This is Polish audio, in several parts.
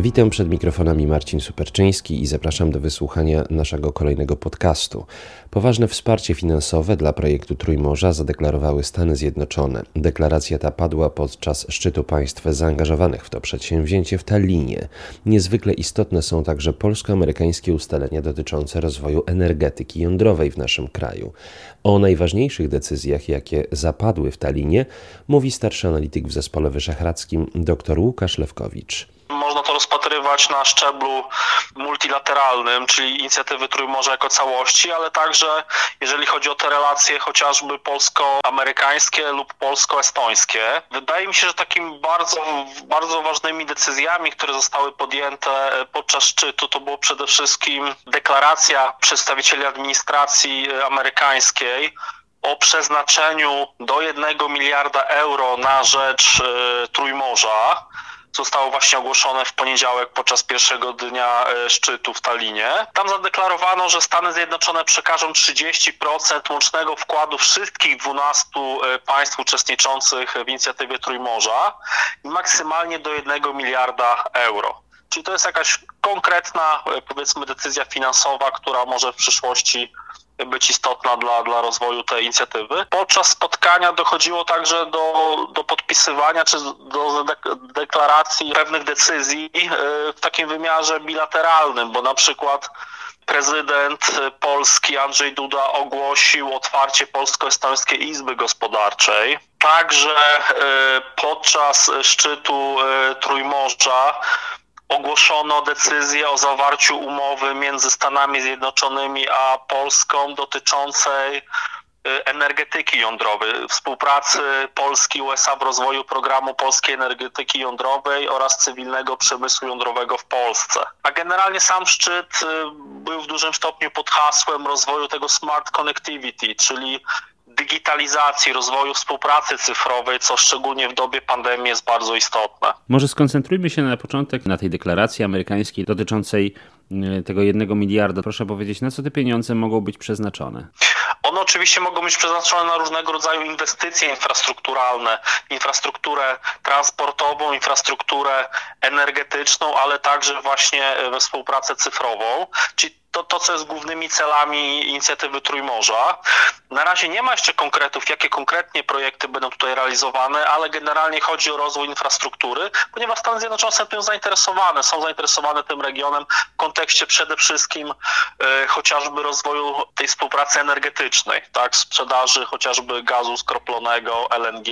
Witam przed mikrofonami Marcin Superczyński i zapraszam do wysłuchania naszego kolejnego podcastu. Poważne wsparcie finansowe dla projektu Trójmorza zadeklarowały Stany Zjednoczone. Deklaracja ta padła podczas szczytu państw zaangażowanych w to przedsięwzięcie w Tallinie. Niezwykle istotne są także polsko-amerykańskie ustalenia dotyczące rozwoju energetyki jądrowej w naszym kraju. O najważniejszych decyzjach, jakie zapadły w Tallinie, mówi starszy analityk w Zespole Wyszehradzkim dr Łukasz Lewkowicz. Można to rozpatrywać na szczeblu multilateralnym, czyli inicjatywy Trójmorza jako całości, ale także jeżeli chodzi o te relacje chociażby polsko-amerykańskie lub polsko-estońskie. Wydaje mi się, że takimi bardzo, bardzo ważnymi decyzjami, które zostały podjęte podczas szczytu, to było przede wszystkim deklaracja przedstawicieli administracji amerykańskiej, o przeznaczeniu do jednego miliarda euro na rzecz y, Trójmorza zostało właśnie ogłoszone w poniedziałek podczas pierwszego dnia e, szczytu w Tallinie. Tam zadeklarowano, że Stany Zjednoczone przekażą 30% łącznego wkładu wszystkich 12 e, państw uczestniczących w inicjatywie Trójmorza i maksymalnie do 1 miliarda euro. Czyli to jest jakaś konkretna, e, powiedzmy, decyzja finansowa, która może w przyszłości być istotna dla, dla rozwoju tej inicjatywy. Podczas spotkania dochodziło także do, do podpisywania czy do deklaracji pewnych decyzji e, w takim wymiarze bilateralnym, bo na przykład prezydent Polski Andrzej Duda ogłosił otwarcie Polsko-Estońskiej Izby Gospodarczej. Także e, podczas szczytu e, Trójmorza ogłoszono decyzję o zawarciu umowy między Stanami Zjednoczonymi a Polską dotyczącej y, energetyki jądrowej, współpracy Polski i USA w rozwoju programu polskiej energetyki jądrowej oraz cywilnego przemysłu jądrowego w Polsce. A generalnie sam szczyt y, był w dużym stopniu pod hasłem rozwoju tego smart connectivity, czyli digitalizacji, rozwoju współpracy cyfrowej, co szczególnie w dobie pandemii jest bardzo istotne. Może skoncentrujmy się na początek na tej deklaracji amerykańskiej dotyczącej e, tego jednego miliarda. Proszę powiedzieć, na co te pieniądze mogą być przeznaczone? One oczywiście mogą być przeznaczone na różnego rodzaju inwestycje infrastrukturalne, infrastrukturę transportową, infrastrukturę energetyczną, ale także właśnie we współpracę cyfrową. Czyli to, to, co jest głównymi celami inicjatywy Trójmorza. Na razie nie ma jeszcze konkretów, jakie konkretnie projekty będą tutaj realizowane, ale generalnie chodzi o rozwój infrastruktury, ponieważ Stany Zjednoczone są tym zainteresowane, są zainteresowane tym regionem w kontekście przede wszystkim e, chociażby rozwoju tej współpracy energetycznej, tak, sprzedaży chociażby gazu skroplonego, LNG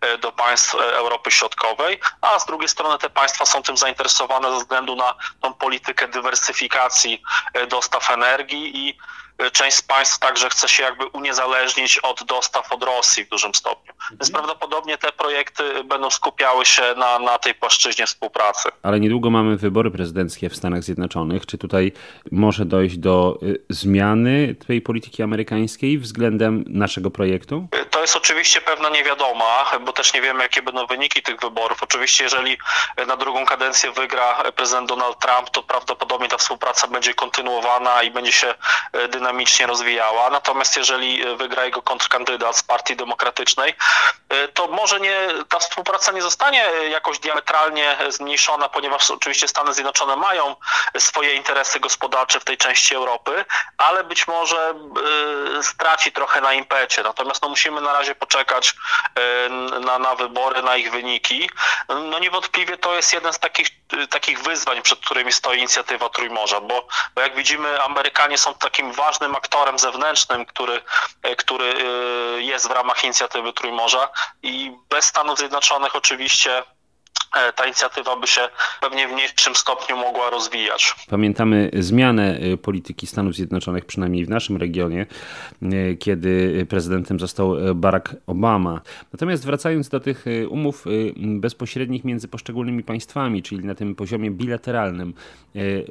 e, do państw e, Europy Środkowej, a z drugiej strony te państwa są tym zainteresowane ze względu na tą politykę dywersyfikacji dostaw energii i e, część z państw także chce się jakby uniezależnić od dostaw od Rosji w dużym stopniu. Mhm. Więc prawdopodobnie te projekty będą skupiały się na, na tej płaszczyźnie współpracy. Ale niedługo mamy wybory prezydenckie w Stanach Zjednoczonych. Czy tutaj może dojść do y, zmiany tej polityki amerykańskiej względem naszego projektu? E, jest oczywiście pewna niewiadoma, bo też nie wiemy, jakie będą wyniki tych wyborów. Oczywiście, jeżeli na drugą kadencję wygra prezydent Donald Trump, to prawdopodobnie ta współpraca będzie kontynuowana i będzie się e, dynamicznie rozwijała. Natomiast jeżeli wygra jego kontrkandydat z Partii Demokratycznej, e, to może nie, ta współpraca nie zostanie jakoś diametralnie zmniejszona, ponieważ oczywiście Stany Zjednoczone mają swoje interesy gospodarcze w tej części Europy, ale być może e, straci trochę na impecie. Natomiast no, musimy na razie poczekać e, na, na wybory, na ich wyniki. No niewątpliwie to jest jeden z takich, takich wyzwań, przed którymi stoi inicjatywa Trójmorza, bo, bo jak widzimy, Amerykanie są takim ważnym aktorem zewnętrznym, który, e, który jest w ramach inicjatywy Trójmorza i bez Stanów Zjednoczonych oczywiście ta inicjatywa by się pewnie w mniejszym stopniu mogła rozwijać. Pamiętamy zmianę e, polityki Stanów Zjednoczonych, przynajmniej w naszym regionie, e, kiedy prezydentem został Barack Obama. Natomiast wracając do tych umów bezpośrednich między poszczególnymi państwami, czyli na tym poziomie bilateralnym,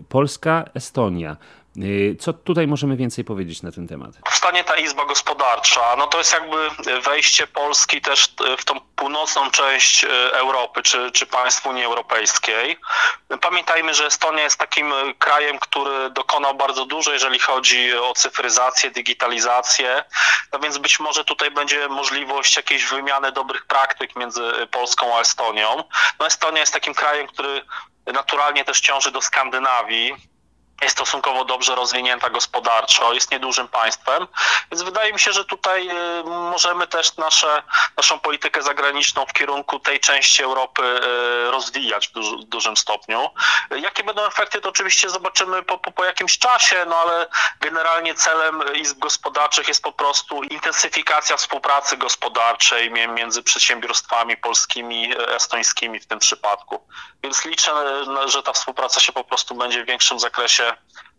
Polska, Estonia. Co tutaj możemy więcej powiedzieć na ten temat? Powstanie ta Izba Gospodarcza, no to jest jakby wejście Polski też w tą północną część Europy, czy, czy państw Unii Europejskiej. Pamiętajmy, że Estonia jest takim krajem, który dokonał bardzo dużo, jeżeli chodzi o cyfryzację, digitalizację, no więc być może tutaj będzie możliwość jakiejś wymiany dobrych praktyk między Polską a Estonią. No Estonia jest takim krajem, który naturalnie też ciąży do Skandynawii jest stosunkowo dobrze rozwinięta gospodarczo, jest niedużym państwem, więc wydaje mi się, że tutaj y, możemy też nasze, naszą politykę zagraniczną w kierunku tej części Europy y, rozwijać w, duży, dużym stopniu. Jakie będą efekty, to oczywiście zobaczymy po, po, po jakimś czasie, no ale generalnie celem izb gospodarczych jest po prostu intensyfikacja współpracy gospodarczej między przedsiębiorstwami polskimi, estońskimi w tym przypadku. Więc liczę, że ta współpraca się po prostu będzie w większym zakresie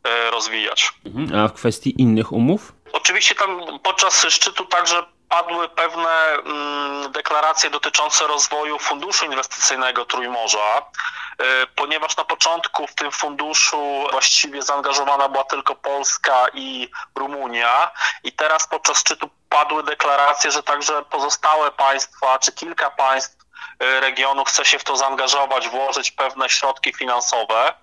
E, rozwijać. Mhm. A w kwestii innych umów? Oczywiście tam podczas szczytu także padły pewne mm, deklaracje dotyczące rozwoju funduszu inwestycyjnego Trójmorza, e, ponieważ na początku w tym funduszu właściwie zaangażowana była tylko Polska i Rumunia i teraz podczas szczytu padły deklaracje, że także pozostałe państwa, czy kilka państw regionu chce się w to zaangażować, włożyć pewne środki finansowe.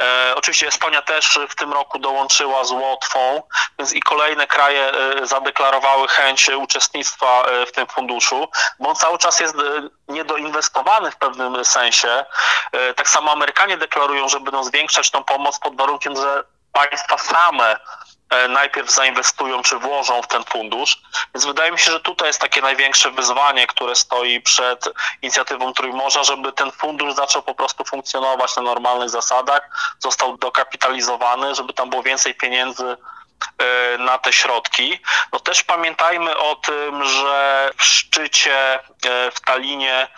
E, oczywiście Estonia też w tym roku dołączyła z Łotwą, więc i kolejne kraje e, zadeklarowały chęć uczestnictwa w tym funduszu, bo on cały czas jest niedoinwestowany w pewnym sensie. Tak samo Amerykanie deklarują, że będą zwiększać tą pomoc pod warunkiem, że państwa same E, najpierw zainwestują czy włożą w ten fundusz. Więc wydaje mi się, że tutaj jest takie największe wyzwanie, które stoi przed inicjatywą Trójmorza, żeby ten fundusz zaczął po prostu funkcjonować na normalnych zasadach, został dokapitalizowany, żeby tam było więcej pieniędzy e, na te środki. No też pamiętajmy o tym, że w szczycie e, w Talinie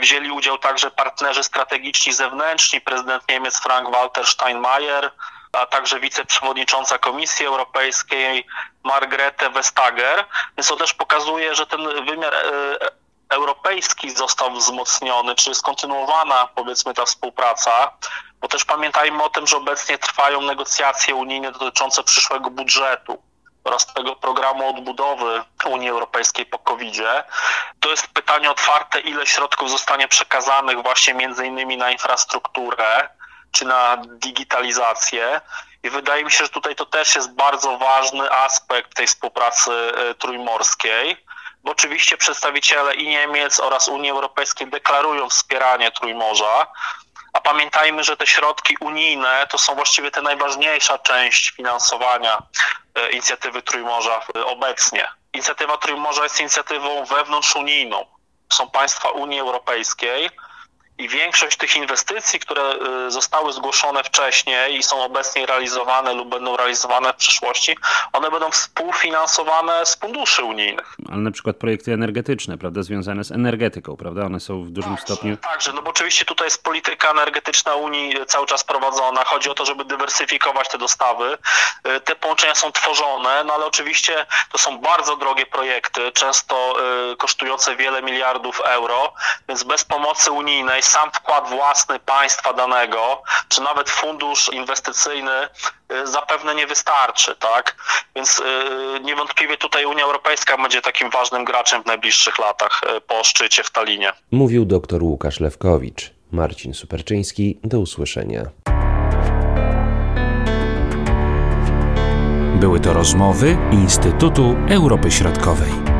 wzięli udział także partnerzy strategiczni zewnętrzni, prezydent Niemiec Frank-Walter Steinmeier, a także wiceprzewodnicząca Komisji Europejskiej Margrethe Vestager, więc to też pokazuje, że ten wymiar e, europejski został wzmocniony, czy jest kontynuowana powiedzmy ta współpraca, bo też pamiętajmy o tym, że obecnie trwają negocjacje unijne dotyczące przyszłego budżetu oraz tego programu odbudowy Unii Europejskiej po COVID-zie. To jest pytanie otwarte, ile środków zostanie przekazanych właśnie między innymi na infrastrukturę, czy na digitalizację. I wydaje mi się, że tutaj to też jest bardzo ważny aspekt tej współpracy e, trójmorskiej, bo oczywiście przedstawiciele i Niemiec oraz Unii Europejskiej deklarują wspieranie Trójmorza, a pamiętajmy, że te środki unijne to są właściwie ta najważniejsza część finansowania e, inicjatywy Trójmorza obecnie. Inicjatywa Trójmorza jest inicjatywą wewnątrzunijną. Są państwa Unii Europejskiej, i większość tych inwestycji, które y, zostały zgłoszone wcześniej i są obecnie realizowane lub będą realizowane w przyszłości, one będą współfinansowane z funduszy unijnych. Ale na przykład projekty energetyczne, prawda, związane z energetyką, prawda, one są w dużym także, stopniu... Także, no bo oczywiście tutaj jest polityka energetyczna Unii cały czas prowadzona, chodzi o to, żeby dywersyfikować te dostawy. Y, te połączenia są tworzone, no ale oczywiście to są bardzo drogie projekty, często y, kosztujące wiele miliardów euro, więc bez pomocy unijnej sam wkład własny państwa danego, czy nawet fundusz inwestycyjny y, zapewne nie wystarczy, tak? Więc y, niewątpliwie tutaj Unia Europejska będzie takim ważnym graczem w najbliższych latach y, po szczycie w Talinie. Mówił dr Łukasz Lewkowicz. Marcin Superczyński, do usłyszenia. Były to rozmowy Instytutu Europy Środkowej.